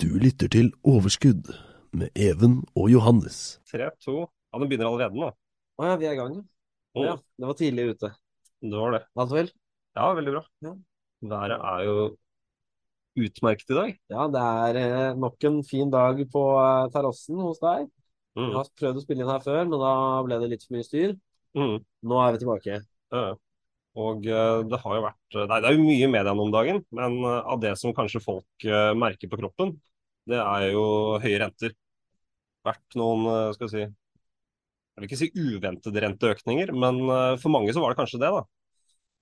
Du lytter til Overskudd med Even og Johannes. Tre, to Ja, den begynner allerede nå. Å ja, vi er i gang. Å, Ja, det var tidlig ute. Det var det. Alt vel? Ja, veldig bra. Ja. Været er jo utmerket i dag. Ja, det er eh, nok en fin dag på eh, terrassen hos deg. Jeg Mm. har prøvd å spille inn her før, men da ble det litt for mye styr. Mm. Nå er vi tilbake. Ja. Og eh, det har jo vært Nei, det er jo mye i mediene om dagen, men eh, av det som kanskje folk eh, merker på kroppen, det er jo høye renter. Vært noen, eh, skal vi si Jeg vil ikke si uventede renteøkninger, men eh, for mange så var det kanskje det, da.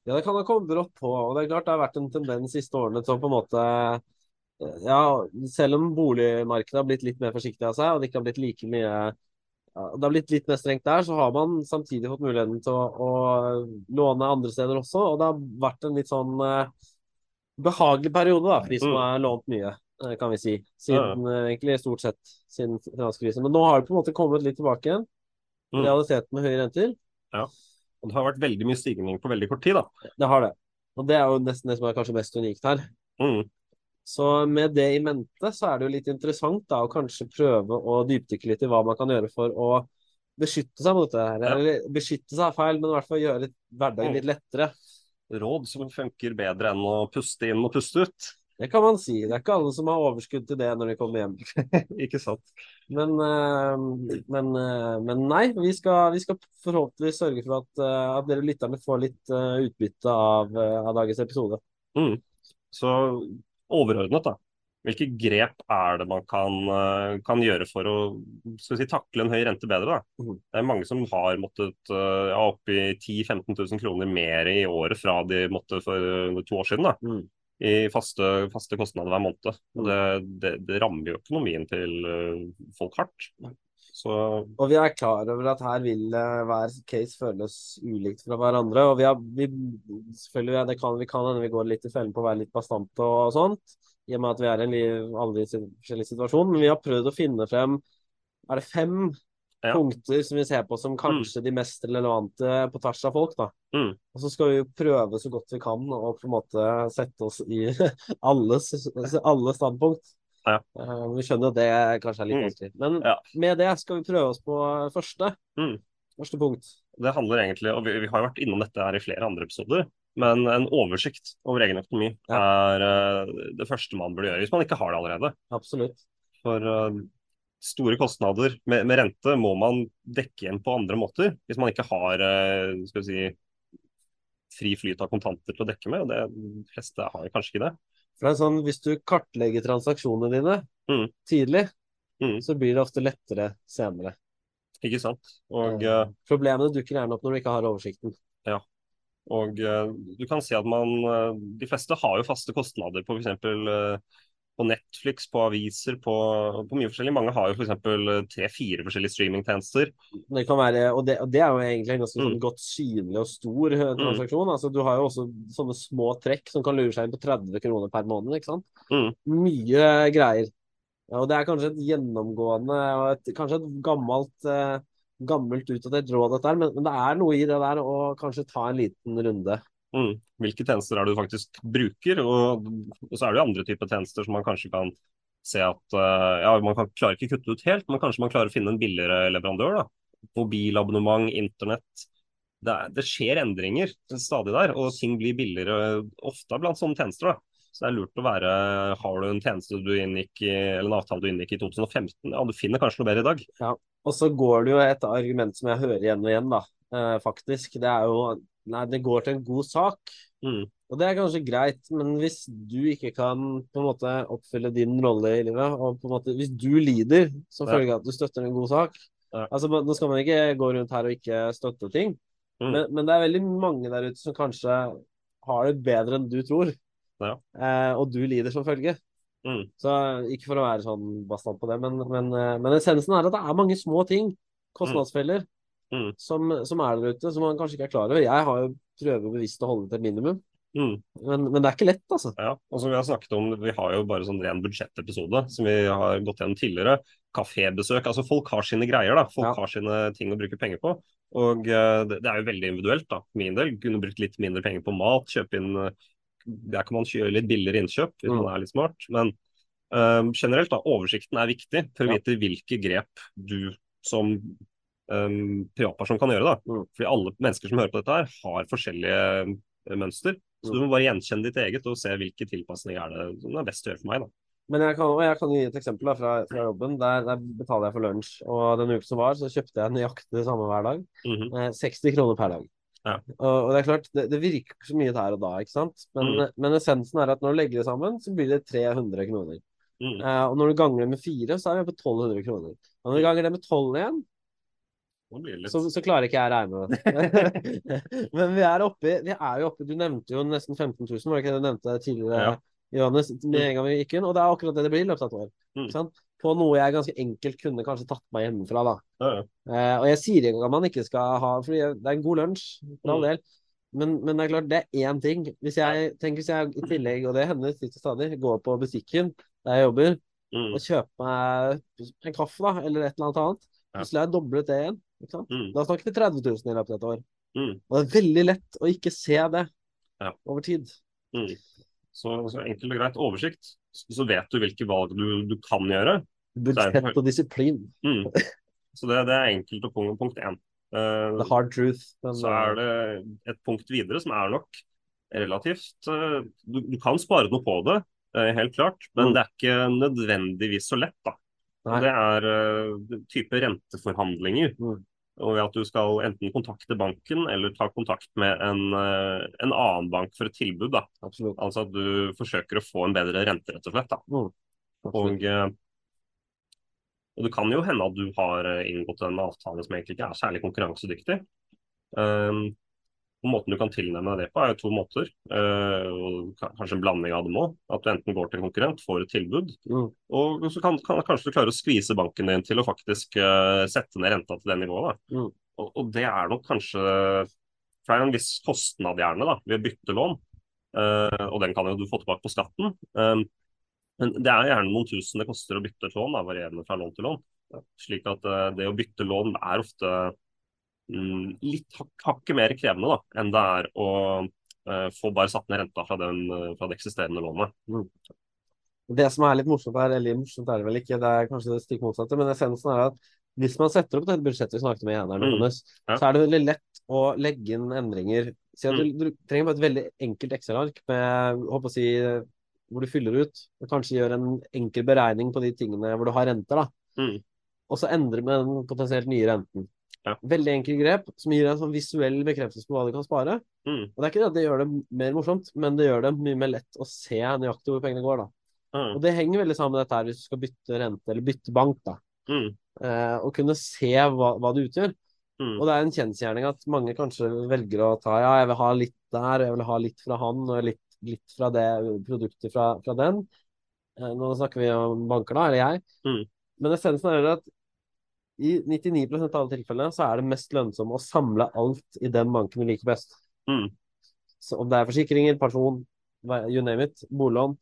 Ja, det kan ha kommet brått på, og det er klart det har vært en tendens de siste årene til å på en måte eh, Ja, selv om boligmarkedet har blitt litt mer forsiktig av seg, og det ikke har blitt like mye ja, Det har blitt litt mer strengt der, så har man samtidig fått muligheten til å, å låne andre steder også, og det har vært en litt sånn eh, behagelig periode da, for de som Mm. har lånt mye, kan vi si. Siden ja. egentlig stort sett siden finanskrisen. Men nå har det på en måte kommet litt tilbake igjen. Mm. Realiteten med høye renter. Og det har vært veldig mye stigning på veldig kort tid, da. Det har det. Og det er jo nesten det som er kanskje mest unikt her. Mm. Så med det i mente, så er det jo litt interessant da å kanskje prøve å dypdykke litt i hva man kan gjøre for å beskytte seg mot det her. Ja. Eller beskytte seg er feil, men i hvert fall gjøre litt- hverdagen Mm. litt lettere. Råd som funker bedre enn å puste inn og puste ut. Det kan man si. Det er ikke alle som har overskudd til det når de kommer hjem. Ikke sant? Men, eh, men, eh, men nei, vi skal, vi skal forhåpentligvis sørge for at, eh, at dere lytterne får litt utbytte av, av dagens episode. Mm. Så overordnet, da. Hvilke grep er det man kan, kan gjøre for å si, takle en høy rente bedre? Da? Mhm. Det er mange som har måttet ja, opp i 10 000-15 000 kroner mer i året fra de måtte for to år siden. Da, Mm. I faste, faste kostnader hver måned. Mm. det, det, det rammer jo økonomien til eh, folk hardt. Så Og vi er klar over at her vil eh, hver case føles ulikt fra hverandre. Og vi har, vi, selvfølgelig, det kan, vi kan hende vi går litt i fellen på å være litt bastante og sånt, i og med at vi er i en liv, alle forskjellige situasjon. Men vi har prøvd å finne frem er det fem Ja. punkter som vi ser på som kanskje de mest relevante på tvers av folk. da. Mm. Og så skal vi prøve så godt vi kan å på en måte sette oss i alles, alle standpunkt. Ja. Uh, vi skjønner at det kanskje er litt Mm. Men Ja. med det skal vi prøve oss på første. Mm. Første punkt. Det handler egentlig, og vi, vi har jo vært innom dette her i flere andre episoder, men en oversikt over egen økonomi er uh, det første man burde gjøre, hvis man ikke har det allerede. Absolutt. For eh, store kostnader med, med rente må man dekke igjen på andre måter, hvis man ikke har eh, skal vi si, fri flyt av kontanter til å dekke med. og det, De fleste har kanskje ikke det. For det er sånn, Hvis du kartlegger transaksjonene dine Mm. tidlig, Mm. så blir det ofte lettere senere. Ikke sant? Og, ja. Problemene dukker gjerne opp når du ikke har oversikten. Ja. og eh, du kan si at man eh, De fleste har jo faste kostnader på f.eks. På Netflix, på aviser, på, på mye forskjellig. Mange har jo f.eks. tre-fire forskjellige streamingtjenester. Det kan være, og det, og det er jo egentlig en ganske sånn Mm. godt synlig og stor transaksjon. transaksjon. Altså, du har jo også sånne små trekk som kan lure seg inn på 30 kroner per måned. ikke sant? Mm. Mye greier. Ja, og det er kanskje et gjennomgående og et, kanskje et gammelt eh, gammelt utdatert råd, dette her, men, men det er noe i det der å kanskje ta en liten runde. Mm. Hvilke tjenester er det du faktisk bruker? Og, og så er det jo andre typer tjenester som man kanskje kan se at uh, ja, man kan, klarer ikke kutte ut helt, men kanskje man klarer å finne en billigere leverandør. da. Mobilabonnement, internett. Det, det skjer endringer stadig der, og ting blir billigere ofte blant sånne tjenester. da. Så det er lurt å være Har du en tjeneste du inngikk i, eller en avtale du inngikk i 2015, ja, du finner kanskje noe bedre i dag. Og så går det jo et argument som jeg hører igjen og igjen, da, eh, faktisk. Det er jo Nei, det går til en god sak. Mm. Og det er kanskje greit, men hvis du ikke kan på en måte oppfylle din rolle i livet, og på en måte hvis du lider som Ja. følge av at du støtter en god sak Ja. altså Nå skal man ikke gå rundt her og ikke støtte ting, Mm. men, men det er veldig mange der ute som kanskje har det bedre enn du tror, Ja. eh, og du lider som følge. Mm. Så ikke for å være sånn bastant på det, men, men, eh, men essensen er at det er mange små ting, kostnadsfeller, Mm. Som, som er der ute, som man kanskje ikke er klar over. Jeg har jo prøver bevisst å holde det til et minimum, Mm. men, men det er ikke lett, altså. Ja, og som vi har snakket om, vi har jo bare sånn ren budsjettepisode som vi har gått gjennom tidligere. Kafébesøk. Altså folk har sine greier, da. Folk Ja. har sine ting å bruke penger på. Og uh, det, det er jo veldig individuelt, da. For min del. Kunne brukt litt mindre penger på mat. Kjøpe inn eh, Der kan man gjøre litt billigere innkjøp hvis Mm. man er litt smart. Men Um, generelt, da, oversikten er viktig for å Ja. vite hvilke grep du som um, privatperson kan gjøre. da. Mm. Fordi alle mennesker som hører på dette, her har forskjellige eh, mønster. Så Mm. du må bare gjenkjenne ditt eget og se hvilke tilpasninger er det som er best å gjøre for meg. da. Men jeg kan, jeg kan gi et eksempel da, fra, fra jobben. Der, der betaler jeg for lunsj. Og den uken som var, så kjøpte jeg nøyaktig det samme hver dag. Mm -hmm. 60 kroner per dag. Ja. Og, og det er klart, det, det virker ikke så mye der og da, ikke sant? Men, Mm. men essensen er at når du legger det sammen, så blir det 300 kroner. Mm. Eh, og når du ganger det med fire, så er vi på 1200 kroner. Og når du ganger det med 12 igjen, Nå blir det litt... så, så klarer ikke jeg å regne. Men vi er oppe, vi er jo oppe Du nevnte jo nesten 15 000, var det ikke det du nevnte tidligere, Ja. Johannes, med en gang vi gikk inn? Og det er akkurat det det blir i løpet av et år. Mm. På noe jeg ganske enkelt kunne kanskje tatt meg hjemmefra, da. Ja, ja. Eh, og jeg sier ikke at man ikke skal ha For det er en god lunsj, for all Mm. del. Men, men det er klart, det er én ting. Hvis jeg tenker hvis jeg i tillegg, og det hender titt og stadig, går på butikken der jeg jobber, Mm. og kjøper meg en kaffe da, eller et eller annet annet. Plutselig har jeg doblet det igjen. Mm. Da snakker vi 30 000 i løpet av et år. Mm. Og det er veldig lett å ikke se det Ja. over tid. Mm. Så, så enkelt og greit oversikt, så så vet du hvilke valg du, du kan gjøre. Budsjett og disiplin. Mm. Så det, det er enkelt og punkt, punkt én. Uh, The hard truth. Men, så er det et punkt videre som er nok relativt uh, du, du kan spare noe på det, uh, helt klart, men Mm. det er ikke nødvendigvis så lett. da. Og det er uh, type renteforhandlinger. Mm. Og ved at du skal enten kontakte banken eller ta kontakt med en, eh, en annen bank for et tilbud. da. Absolutt. Altså at du forsøker å få en bedre rente, rett og slett. da. Mm. Og, eh, og det kan jo hende at du har inngått en avtale som egentlig ikke er særlig konkurransedyktig. Um, og Måten du kan tilnærme deg det på, er jo to måter. Eh, og Kanskje en blanding av dem òg. At du enten går til en konkurrent, får et tilbud, Mm. og så kan, kan kanskje du klare å skvise banken din til å faktisk eh, sette ned renta til det nivået. Mm. Og, og det er nok kanskje For det er en viss kostnad gjerne da, ved å bytte lån. Eh, og den kan jo du få tilbake på skatten. Um, men det er gjerne noen tusen det koster å bytte et lån, da, varierende fra lån til lån. Slik at eh, det å bytte lån er ofte litt hak hakket mer krevende da, enn det er å uh, få bare satt ned renta fra, den, eh, fra det eksisterende lånet. Det som er litt morsomt her, eller morsomt er det vel ikke, det er kanskje det stikk motsatte, men essensen er at hvis man setter opp dette budsjettet vi snakket med her, Mm. Johannes, Ja. så er det veldig lett å legge inn endringer. At du, du trenger bare et veldig enkelt Excel-ark med, håper å si, hvor du fyller ut, og kanskje gjør en enkel beregning på de tingene hvor du har renter, da. Mm. Og så endre med den potensielt nye renten. Ja. Veldig enkel grep som gir en sånn visuell bekreftelse på hva du kan spare. Mm. Og det er ikke det at det gjør det mer morsomt, men det gjør det mye mer lett å se nøyaktig hvor pengene går, da. Mm. Og det henger veldig sammen med dette her hvis du skal bytte rente eller bytte bank, da. Mm. Eh, og kunne se hva, hva det utgjør. Mm. Og det er en kjensgjerning at mange kanskje velger å ta ja, jeg vil ha litt der, jeg vil ha litt fra han og litt, litt fra det produktet fra, fra den. Eh, nå snakker vi om banker, da, eller jeg. Mm. Men essensen er at i 99% av alle tilfellene så er det mest lønnsomt å samle alt i den banken du liker best. Mm. Så om det er forsikringer, pensjon, you name it, boliglån.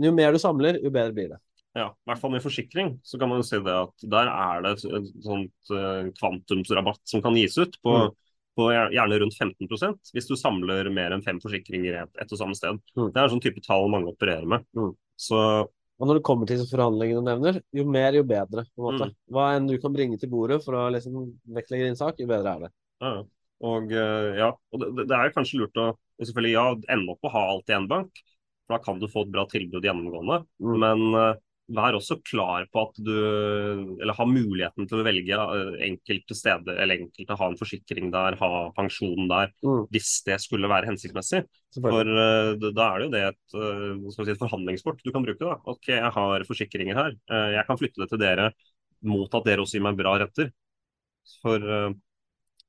Jo mer du samler, jo bedre blir det. Ja, i hvert fall med forsikring så kan man jo si det at der er det et, et sånt eh, kvantumsrabatt som kan gis ut på, Mm. på gjerne rundt 15% hvis du samler mer enn fem forsikringer ett et og samme sted. Mm. Det er en sånn type tall mange opererer med. Mm. Så Og når det kommer til forhandlingene du nevner, jo mer, jo bedre. på en måte. Mm. Hva enn du kan bringe til bordet for å liksom vektlegge din sak, jo bedre er det. ja, og eh, ja, og det, det er kanskje lurt å selvfølgelig ja, ende opp å ha alt i én bank, for da kan du få et bra tilbud gjennomgående. Mm. Men eh, vær også klar på at du Eller ha muligheten til å velge eh, enkelte steder, eller enkelte ha en forsikring der, ha pensjon der, Mm. hvis det skulle være hensiktsmessig. For uh, da er det jo det et, uh, vi si, et forhandlingskort du kan bruke. da. Ok, jeg har forsikringer her. Uh, jeg kan flytte det til dere mot at dere også gir meg bra retter. For eh,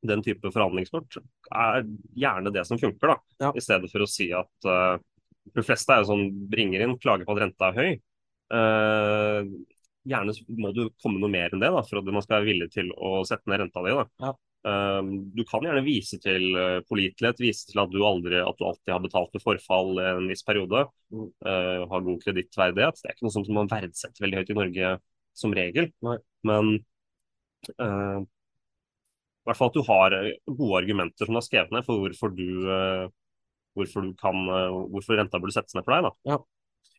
den type forhandlingskort er gjerne det som funker, da. Ja. I stedet for å si at eh, de fleste er jo sånn bringer inn, klager på at renta er høy. Eh, gjerne må du komme noe mer enn det da, for at man skal være villig til å sette ned renta di. da. Ja. Um, du kan gjerne vise til uh, pålitelighet, vise til at du, aldri, at du alltid har betalt ved forfall en viss periode. Mm. Uh, har god kredittverdighet. Det er ikke noe som man verdsetter veldig høyt i Norge som regel. Nei. Men uh, i hvert fall at du har gode argumenter som du har skrevet ned for hvorfor du, uh, hvorfor du kan, hvorfor renta burde settes ned for deg. da.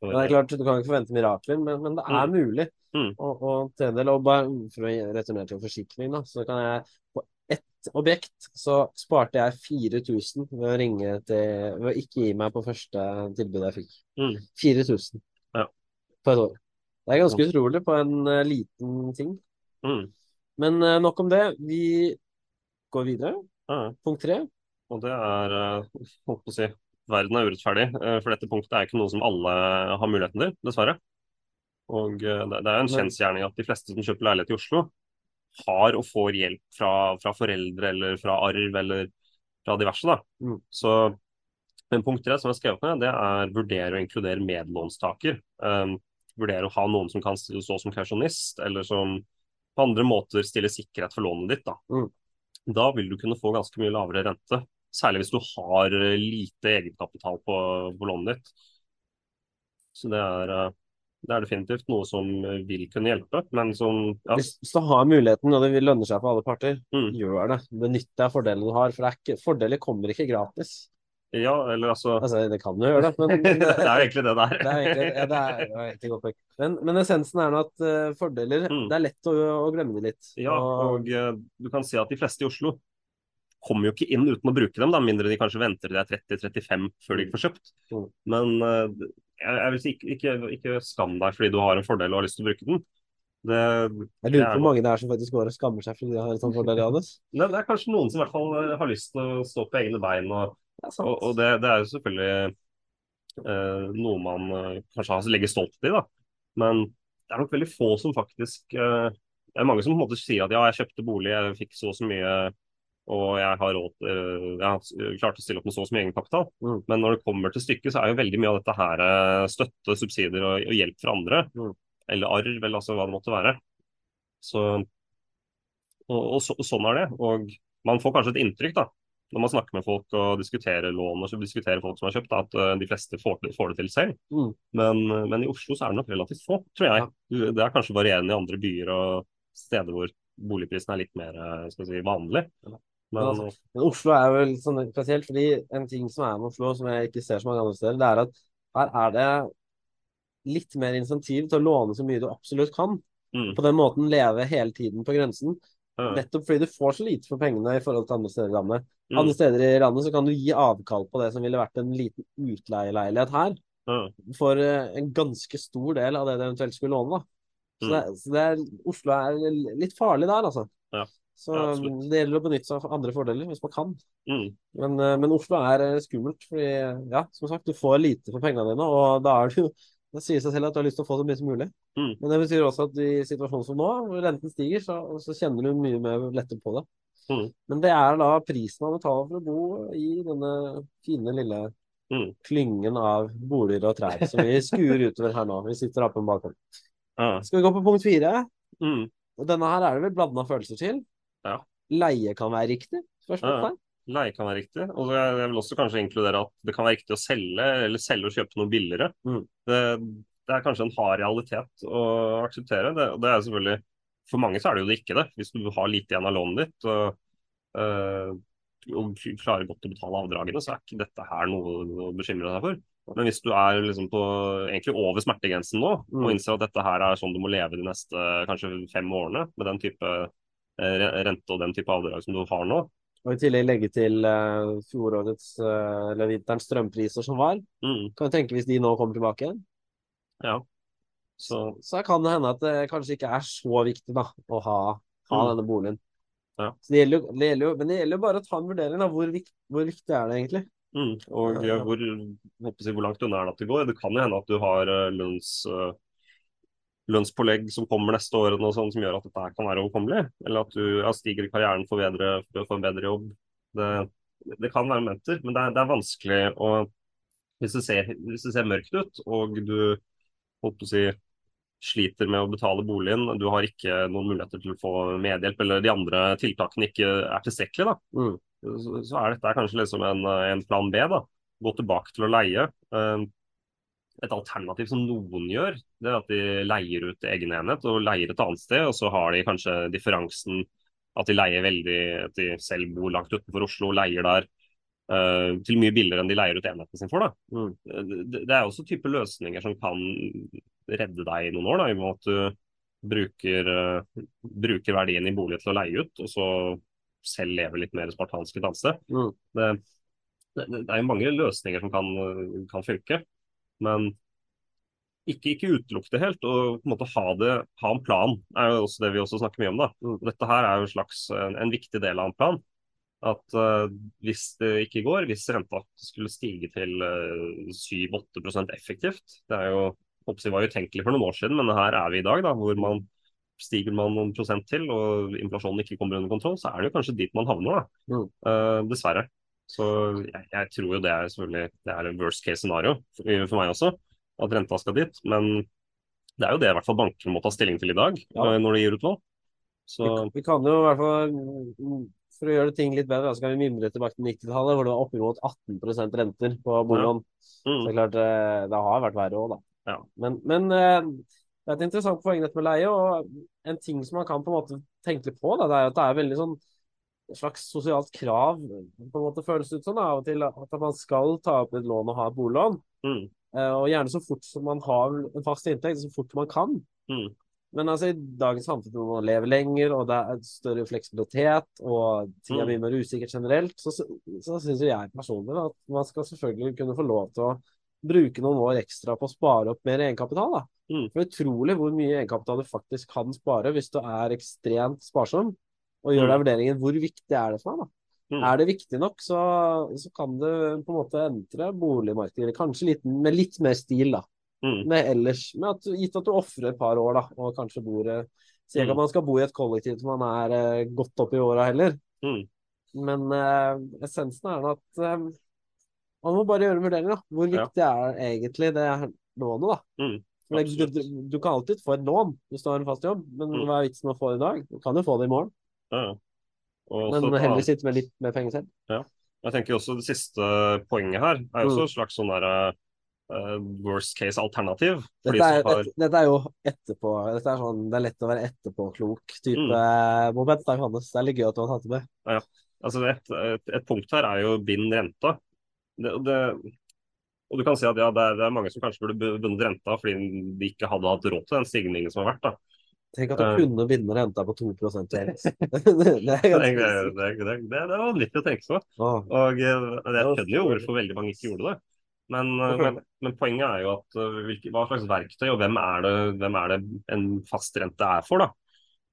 Men det er klart, Du kan ikke forvente mirakler, men, men det er mulig Mm. å, å del. Og bare for å returnere til forsikring, da, så kan jeg på ett objekt så sparte jeg 4000 ved å ringe til Ved å ikke gi meg på første tilbud jeg fikk. Mm. 4000 Ja. på et år. Det er ganske utrolig på en uh, liten ting. Mm. Men uh, nok om det. Vi går videre. Ja. Punkt tre. Og det er eh, holdt på å si, Verden er urettferdig, eh, for dette punktet er ikke noe som alle har muligheten til, dessverre. Og eh, det er en kjensgjerning at de fleste som kjøper leilighet i Oslo, har og får hjelp fra, fra foreldre eller fra arv eller fra diverse. da. Mm. Så men punkt tre som jeg har skrevet ned, det er vurdere å inkludere medlånstaker. Um, vurdere å ha noen som kan stå som kausjonist, eller som på andre måter stiller sikkerhet for lånet ditt. Da. Mm. da vil du kunne få ganske mye lavere rente. Særlig hvis du har eh, lite egenkapital på, på lånet ditt. Så det er, eh, det er definitivt noe som vil kunne hjelpe, men som ja, Hvis, hvis du har muligheten, og det lønner seg for alle parter, Mm. gjør det. Benytt deg av fordelene du har. For ikke, fordeler kommer ikke gratis. ja, eller altså Altså, det kan jo gjøre det, men Det er jo egentlig det det er. Det er egentlig, ja, det er, det er egentlig godt poeng. Men, men essensen er nå at uh, fordeler Mm. Det er lett å, å glemme det litt. Ja, og eh, du kan si at de fleste i Oslo kommer jo ikke inn uten å bruke dem, da, mindre de kanskje venter til de er 30-35 før de får kjøpt. Mm. Men eh, jeg, jeg vil si ikke, ikke, ikke skam deg fordi du har en fordel og har lyst til å bruke den. Det, jeg lurer på hvor mange det er som faktisk går og skammer seg fordi de har en sånn fordel, Johannes. det, det er kanskje noen som i hvert fall eh, har lyst til å stå på egne bein. Og, Det er og, og det, det er jo selvfølgelig eh, noe man kanskje har legger stolthet i, da. Men det er nok veldig få som faktisk eh, Det er mange som på en måte sier at ja, jeg kjøpte bolig, jeg fikk så og så mye og jeg har råd eh, jeg har klart å stille opp med så og så mye egenkapital. Mm. Men når det kommer til stykket, så er jo veldig mye av dette her eh, støtte, subsidier og, og hjelp fra andre. Mm. Eller arv, eller altså hva det måtte være. Så, og, og, så, og sånn er det. Og man får kanskje et inntrykk, da, når man snakker med folk og diskuterer lån og så diskuterer folk som har kjøpt, da, at eh, de fleste får, får det til selv. Mm. Men, men i Oslo så er det nok relativt få, tror jeg. Det er kanskje varierende i andre byer og steder hvor boligprisen er litt mer skal si, vanlig. Men, altså, Men Oslo er vel sånn spesielt, fordi en ting som er med Oslo, som jeg ikke ser så mange andre steder, det er at her er det litt mer insentiv til å låne så mye du absolutt kan. mm, På den måten leve hele tiden på grensen. ja, Nettopp fordi du får så lite for pengene i forhold til andre steder i landet. mm, Andre steder i landet så kan du gi avkall på det som ville vært en liten utleieleilighet her, for eh, en ganske stor del av det du eventuelt skulle låne. da. Så, Mm. det, så det er, Oslo er litt farlig der, altså. Ja. Så Ja, det gjelder å benytte seg av andre fordeler hvis man kan. mm, Men, eh, men Oslo er eh, skummelt, fordi ja, som sagt, du får lite for pengene dine, og da er det jo det sier seg selv at du har lyst til å få så mye som mulig. Mm. Men det betyr også at i situasjonen som nå, hvor renten stiger, så, så kjenner du mye mer lettere på det. Mm. Men det er da prisen man betaler for å bo i denne fine, lille Mm. klyngen av boliger og trær som vi skuer utover her nå. Vi sitter oppe på en balkong. ja, Skal vi gå på punkt fire? mm, Og denne her er det vel blanda følelser til. Ja. Leie kan være riktig? Spørsmålstegn. Leie kan være riktig. Og jeg vil også kanskje inkludere at det kan være riktig å selge, eller selge og kjøpe noe billigere. Mm. Det, det er kanskje en hard realitet å akseptere. Det, det er selvfølgelig For mange så er det jo det ikke det. Hvis du har lite igjen av lånet ditt og, øh, og klarer godt å betale avdragene, så er ikke dette her noe å bekymre deg for. Men hvis du er liksom på, egentlig over smertegrensen nå, Mm. og innser at dette her er sånn du må leve de neste kanskje fem årene med den type eh, rente og den type avdrag som du har nå, Og i tillegg legge til uh, fjorårets uh, eller vinterens strømpriser som var. mm, Kan du tenke hvis de nå kommer tilbake igjen? ja. Så Så kan det hende at det kanskje ikke er så viktig da, å ha, ha Mm. denne boligen. Ja. Så det gjelder, det gjelder men det gjelder jo bare å ta en vurdering. av Hvor, vikt, hvor viktig er det egentlig? Mm, og Ja. hvor, hvor langt unna er det at det går? Det kan jo hende at du har eh, lønns, eh, lønnspålegg som kommer neste år, og sånn, som gjør at dette kan være overkommelig. Eller at du ja, stiger i karrieren for, å få en bedre jobb. Det, det kan være momenter, men det er, det er vanskelig å hvis det, ser, hvis det ser mørkt ut, og du å si, sliter med å betale boligen, du har ikke noen muligheter til å få medhjelp, eller de andre tiltakene ikke er tilstrekkelige, da Mm. så, så er dette kanskje liksom en, en plan B. da. Gå tilbake til å leie. Eh, Et alternativ som noen gjør, det er at de leier ut egen enhet og leier et annet sted. Og så har de kanskje differansen at de leier veldig At de selv bor langt utenfor Oslo og leier der. uh, til mye billigere enn de leier ut enheten sin for. da. Mm. Det, det er også type løsninger som kan redde deg i noen år, da, i og med at du bruker, uh, bruker verdien i bolig til å leie ut, og så selv lever litt mer spartansk et annet sted. Mm. Det, det, det er jo mange løsninger som kan, kan funke, men ikke, ikke utelukke det helt. Og på en måte ha, det, ha en plan, er jo også det vi også snakker mye om. da. Dette her er jo en slags en, en viktig del av en plan. At uh, hvis det ikke går, hvis renta skulle stige til uh, 7-8% effektivt Det er jo, det var utenkelig for noen år siden, men her er vi i dag, da, hvor man stiger man noen prosent til og inflasjonen ikke kommer under kontroll, så er det jo kanskje dit man havner. da. Mm. Uh, dessverre. Så jeg, jeg, tror jo det er selvfølgelig det er en worst case scenario for, for meg også at renta skal dit. Men det er jo det i hvert fall bankene må ta stilling til i dag, Ja. eh, når de gir ut lån. Så Vi, vi kan jo i hvert fall, for å gjøre ting litt bedre, så kan vi mimre tilbake til 90-tallet, hvor det var oppimot 18% renter på boliglån. Så det mm, er klart, eh, det har vært verre òg, da. Ja. Men, men eh, det er et interessant poeng dette med leie, og en ting som man kan på en måte tenke litt på, da, det er jo at det er veldig sånn slags sosialt krav, på en måte føles det ut som da, av og til, at man skal ta opp et lån og ha et boliglån. mm, Eh, Og gjerne så fort som man har en fast inntekt, så fort man kan. mm, Men altså, i dagens samfunn hvor man lever lenger, og det er større fleksibilitet, og ting er Mm. mer usikkert generelt, så, så, syns jeg personlig at man skal selvfølgelig kunne få lov til å bruke noen år ekstra på å spare opp mer egenkapital. da. Mm. For utrolig hvor mye egenkapital du faktisk kan spare hvis du er ekstremt sparsom, og gjør Mm. deg vurderingen hvor viktig er det for meg. da. Mm. Er det viktig nok, så, så kan du på en måte entre boligmarkedet kanskje litt, med litt mer stil, da. mm, Med ellers, med at, gitt at du ofrer et par år, da, og kanskje bor Sier ikke Mm. at man skal bo i et kollektiv til man er eh, godt opp i åra heller, mm, men eh, essensen er nå at eh, man må bare gjøre en vurdering, da. Hvor Ja. viktig er egentlig det lånet, da? mm, du, du, du kan alltid få et lån hvis du har en fast jobb, men Mm. hva er vitsen å få det i dag? Du kan jo få det i morgen, Ja, ja. Men et heller sitte med litt mer penger selv. Jeg tenker også Det siste poenget her er også Mm. et slags sånn der, uh, worst case alternativ. Dette har, dette, er jo etterpå Dette er sånn, Det er lett å være etterpåklok type Mm. moment. da, Johannes. Det er litt gøy at du har tatt det med. altså et, et, et punkt her er jo bind renta. Det, det, og du kan si at ja, det er, det er mange som kanskje burde bundet renta fordi de ikke hadde hatt råd til den stigningen som har vært. da. Tenk at du Eh. kunne binde renta på 2 Johannes. det er Det, det, det, det, det er å tenke på. Og eh, jeg skjønner jo hvorfor veldig mange ikke gjorde det. Men, eh, men, men poenget er jo at hvilke, hva slags verktøy og hvem er, det, hvem er det en fast rente er for, da.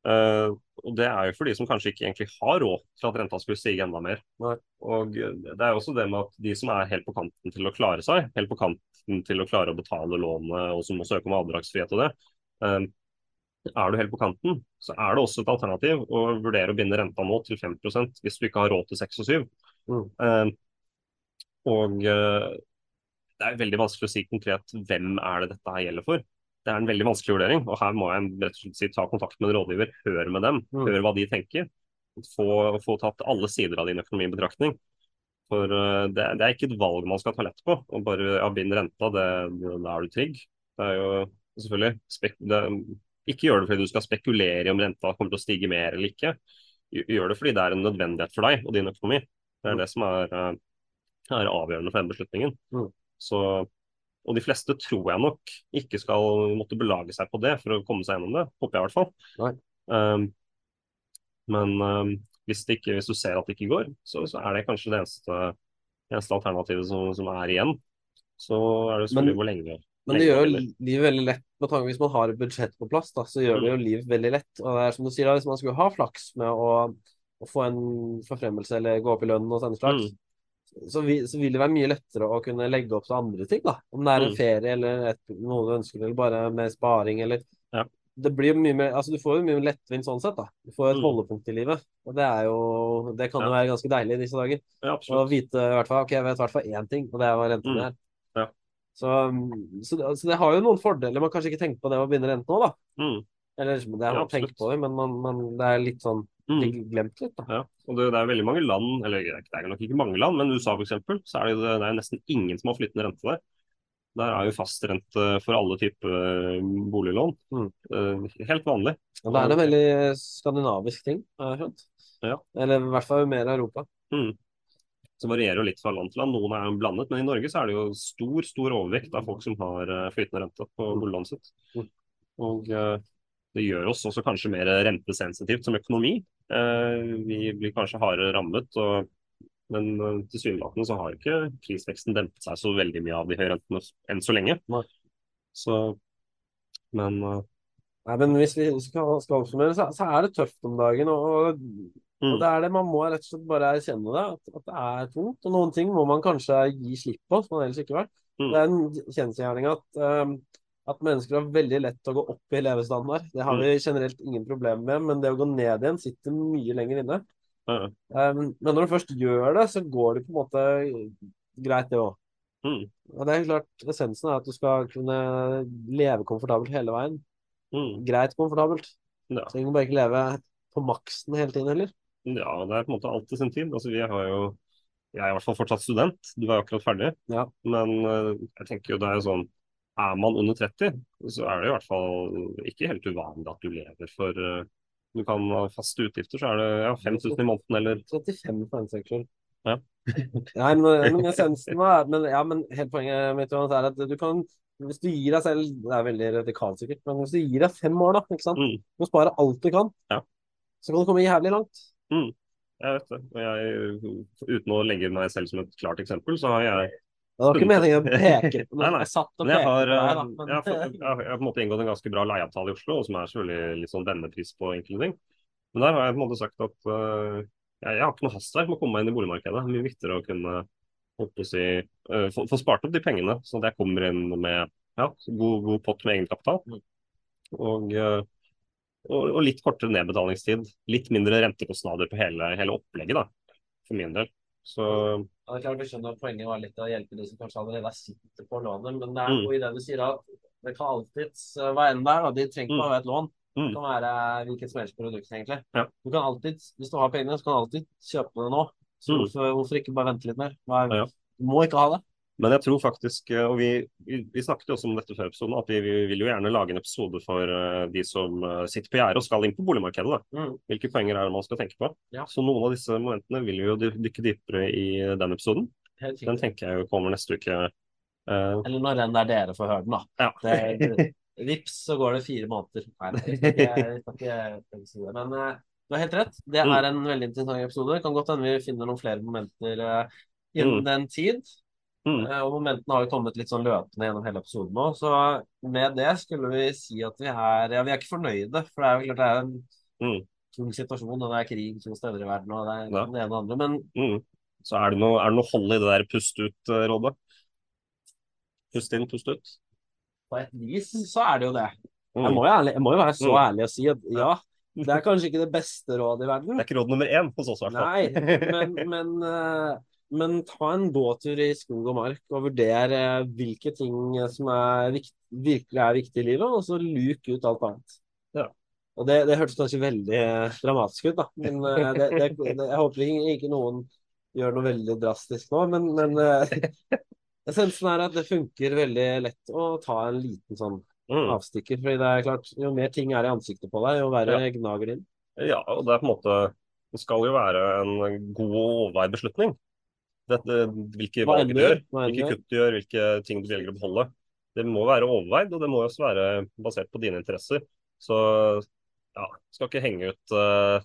Uh, og det er jo for de som kanskje ikke egentlig har råd til at renta skulle stige enda mer. Nei. Og det er også det med at de som er helt på kanten til å klare seg, helt på kanten til å klare å betale lånet og som må søke om avdragsfrihet og det, eh, er du helt på kanten, så er det også et alternativ å vurdere å binde renta nå til 5% hvis du ikke har råd til 6 og 7. Mm. Eh, og eh, det er veldig vanskelig å si konkret hvem er det dette her gjelder for. Det er en veldig vanskelig vurdering, og her må jeg rett og slett si ta kontakt med en rådgiver. Hør med dem, Mm. hør hva de tenker. Få, få tatt alle sider av din økonomi i betraktning. For eh, det, det er ikke et valg man skal ta lett på. Og bare ja, bind renta, det, da er du trygg. Det er jo selvfølgelig spek, det, Ikke gjør det fordi du skal spekulere i om renta kommer til å stige mer eller ikke. Gjør det fordi det er en nødvendighet for deg og din økonomi. Det er Mm. det som er, eh, er avgjørende for den beslutningen. Mm. Så, og de fleste tror jeg nok ikke skal måtte belage seg på det for å komme seg gjennom det. Håper jeg i hvert fall. Um, men um, hvis, ikke, hvis du ser at det ikke går, så, så er det kanskje det eneste, eneste alternativet som, som er igjen. Så er det selvfølgelig Men- hvor lenge. Men det gjør jo livet veldig lett. Med tanke Hvis man har et budsjett på plass, da, så gjør det jo Mm. livet veldig lett. Og det er som du sier, da, Hvis man skulle ha flaks med å, å få en forfremmelse eller gå opp i lønn og sånn slags, Mm. så, vil, så vil det være mye lettere å kunne legge opp til andre ting. da. Om det er en Mm. ferie eller et, noe du ønsker, eller bare med sparing eller Ja. det blir mye mer, altså Du får jo mye lettvint sånn sett. da. Du får et Mm. holdepunkt i livet. Og det er jo, det kan jo Ja. være ganske deilig i disse dager. Ja, Å vite i hvert fall, ok, jeg vet i hvert fall én ting, og det er hva renten Mm. er. Så, um, så, det- så det har jo noen fordeler. Man kanskje ikke tenker på det å begynne rent nå, da. Mm. Eller det er Ja, tenkt på det, men man, man, det er litt sånn Mm. glemt litt, da. Ja, og det, det er veldig mange land, eller det er nok ikke mange land, men USA f.eks., så er det, det er nesten ingen som har flyttende rente der. Der er jo fastrente for alle typer boliglån. Mm. Eh, Helt vanlig. Og det er en veldig skandinavisk ting, har jeg skjønt. Ja. Eller i hvert fall mer Europa. Mm. Så varierer jo litt fra land til land. Noen er jo blandet, men i Norge så er det jo stor stor overvekt av folk som har eh, flytende rente på boliglånet sitt. Mm. Og eh, det gjør oss også kanskje mer rentesensitivt som økonomi. Eh, Vi blir kanskje hardere rammet, og, men tilsynelatende så har ikke prisveksten dempet seg så veldig mye av de høye rentene enn så lenge. Så, men Nei, men hvis vi skal, skal oppsummere, så, så er det tøft om dagen. Og, Mm. og det er det man må rett og slett bare erkjenne det, at, at det er tungt. Og noen ting må man kanskje gi slipp på, som man ellers ikke har. Mm. Det er en kjensgjerning at, um, at mennesker har veldig lett til å gå opp i levestandard. Det har Mm. vi generelt ingen problemer med, men det å gå ned igjen sitter mye lenger inne. Mm. Um, men når du først gjør det, så går det på en måte greit, det òg. mm, Og det er klart, essensen er at du skal kunne leve komfortabelt hele veien. mm, Greit komfortabelt. ja. Så du bare ikke leve på maksen hele tiden heller. Ja, det er på en måte alt i sin tid. Altså, vi har jo Jeg er i hvert fall fortsatt student, du er jo akkurat ferdig. Ja. Men eh, jeg tenker jo det er jo sånn Er man under 30, så er det i hvert fall ikke helt uvanlig at du lever for eh, Du kan ha faste utgifter, så er det ja, 5000 i måneden eller 35 for en saks skyld. Ja. Nei, men, men essensen var men, ja, men helt poenget mitt er at du kan Hvis du gir deg selv Det er veldig radikalt sikkert, men hvis du gir deg fem år, da, ikke sant? mm, Du må spare alt du kan, Ja. så kan du komme jævlig langt. Jeg vet det. Og jeg, uten å legge meg selv som et klart eksempel, så har jeg Det var ikke meningen å peke på nei. Jeg satt og pekte har, på deg, eh, da. Men, jeg, har, jeg, har, på en måte inngått en ganske bra leieavtale i Oslo, og som er selvfølgelig litt sånn vennepris på enkelte ting. Men der har jeg på en måte sagt at uh, jeg, jeg har ikke noe hastverk med å komme meg inn i boligmarkedet. Det er mye viktigere å kunne å si, uh, få, få spart opp de pengene, sånn at jeg kommer inn med ja, god, god pott med egenkapital. Mm. Og, eh, og, og litt kortere nedbetalingstid. Litt mindre rentekostnader på hele, hele opplegget, da, for min del. Så Ja, det er klart, du skjønner at Poenget var litt å hjelpe de som kanskje allerede sitter på lånet, men det er Mm. jo i det du sier at det kan alltids være hva enn det er. De trenger ikke Mm. bare ha et lån. Det Mm. kan være hvilket som helst produkt, egentlig. Ja. Du kan alltid, Hvis du har pengene, så kan du alltid kjøpe det nå. Så Mm. hvorfor, ikke bare vente litt mer? Er, Ja. Du må ikke ha det. Men jeg tror faktisk, eh, og vi, vi, snakket jo også om dette før episoden, at vi, vi vil jo gjerne lage en episode for eh, de som eh, sitter på gjerdet og skal inn på boligmarkedet. Mm. Hvilke poenger er det man skal tenke på? Ja. Så noen av disse momentene vil vi jo dykke dypere i den episoden. Den tenker jeg jo kommer neste uke. Uh... Eller når den det er dere får høre den, da. ja. Det, vips, så går det fire måneder. Nei, jeg skal ikke, jeg skal. Men du har helt rett. Det Mm. er en veldig interessant episode. Det kan godt hende vi finner noen flere momenter innen Mm. den tid. Mm. Eh, og momentene har jo kommet litt sånn løpende gjennom hele episoden nå. Så med det skulle vi si at vi er Ja, vi er ikke fornøyde, for det er jo klart det er en Mm. tung situasjon, og det er krig to steder i verden, og det er Ja. det ene og andre. Men Mm. Så er det, noe, er det noe hold i det der pust ut-rådet? Pust inn, pust ut. på et vis så er det jo det. Jeg Mm. må jo, ærlig, jeg må jo være så Mm. ærlig og si at ja, det er kanskje ikke det beste rådet i verden. Det er ikke råd nummer én hos oss, i hvert fall. Nei, men, men, eh, men ta en gåtur i skog og mark og vurder eh, hvilke ting som er viktig, virkelig er viktig i livet, og så luk ut alt annet. Ja. Og det, det hørtes kanskje veldig eh, dramatisk ut, da. Men eh, det, det, jeg håper ikke, noen gjør noe veldig drastisk nå. Men, men eh, essensen er at det funker veldig lett å ta en liten sånn Mm. avstikker. fordi det er klart, jo mer ting er i ansiktet på deg, jo verre Ja. gnager det inn. Ja, og det er på en måte Det skal jo være en god og overveid beslutning. Dette, hvilke valg du gjør, hvilke kutt du gjør, hvilke ting du velger å beholde. Det må være overveid, og det må også være basert på dine interesser. Så ja, skal ikke henge ut uh,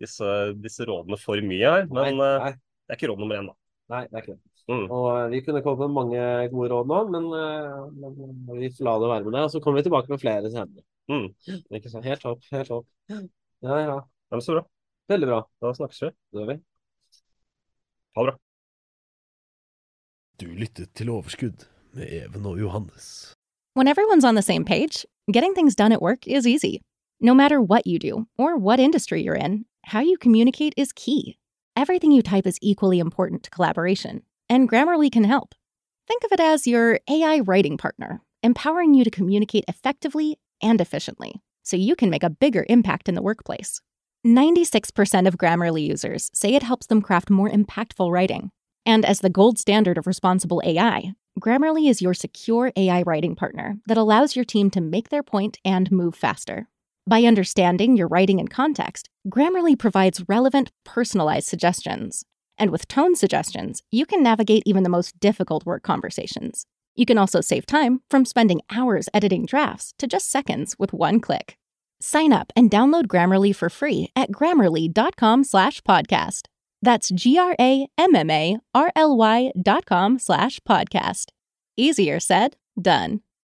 disse, disse rådene for mye her. Men nei, det er ikke råd nummer én, da. nei, det er ikke det. Mm. Og eh, Vi kunne kommet med mange gode råd nå, men, uh, men vi får la det være med det. Og så kommer vi tilbake med flere senere. Mm. Ikke sant? Helt topp. Helt topp. Ja, ja. Ja, men så bra. Veldig bra. Da snakkes vi. Det gjør vi. Ha det bra. Du til Overskudd med Even og Johannes. When everyone's on the same page, getting things done at work is easy. No matter what you do or what industry you're in, how you communicate is key. Everything you type is equally important to collaboration, and Grammarly can help. Think of it as your AI writing partner, empowering you to communicate effectively and efficiently so you can make a bigger impact in the workplace. 96% of Grammarly users say it helps them craft more impactful writing. And as the gold standard of responsible AI, Grammarly is your secure AI writing partner that allows your team to make their point and move faster. By understanding your writing and context, Grammarly provides relevant, personalized suggestions. And with tone suggestions, you can navigate even the most difficult work conversations. You can also save time from spending hours editing drafts to just seconds with one click. Sign up and download Grammarly for free at grammarly.com slash podcast. That's G-R-A-M-M-A-R-L-Y dot com slash podcast. Easier said, done.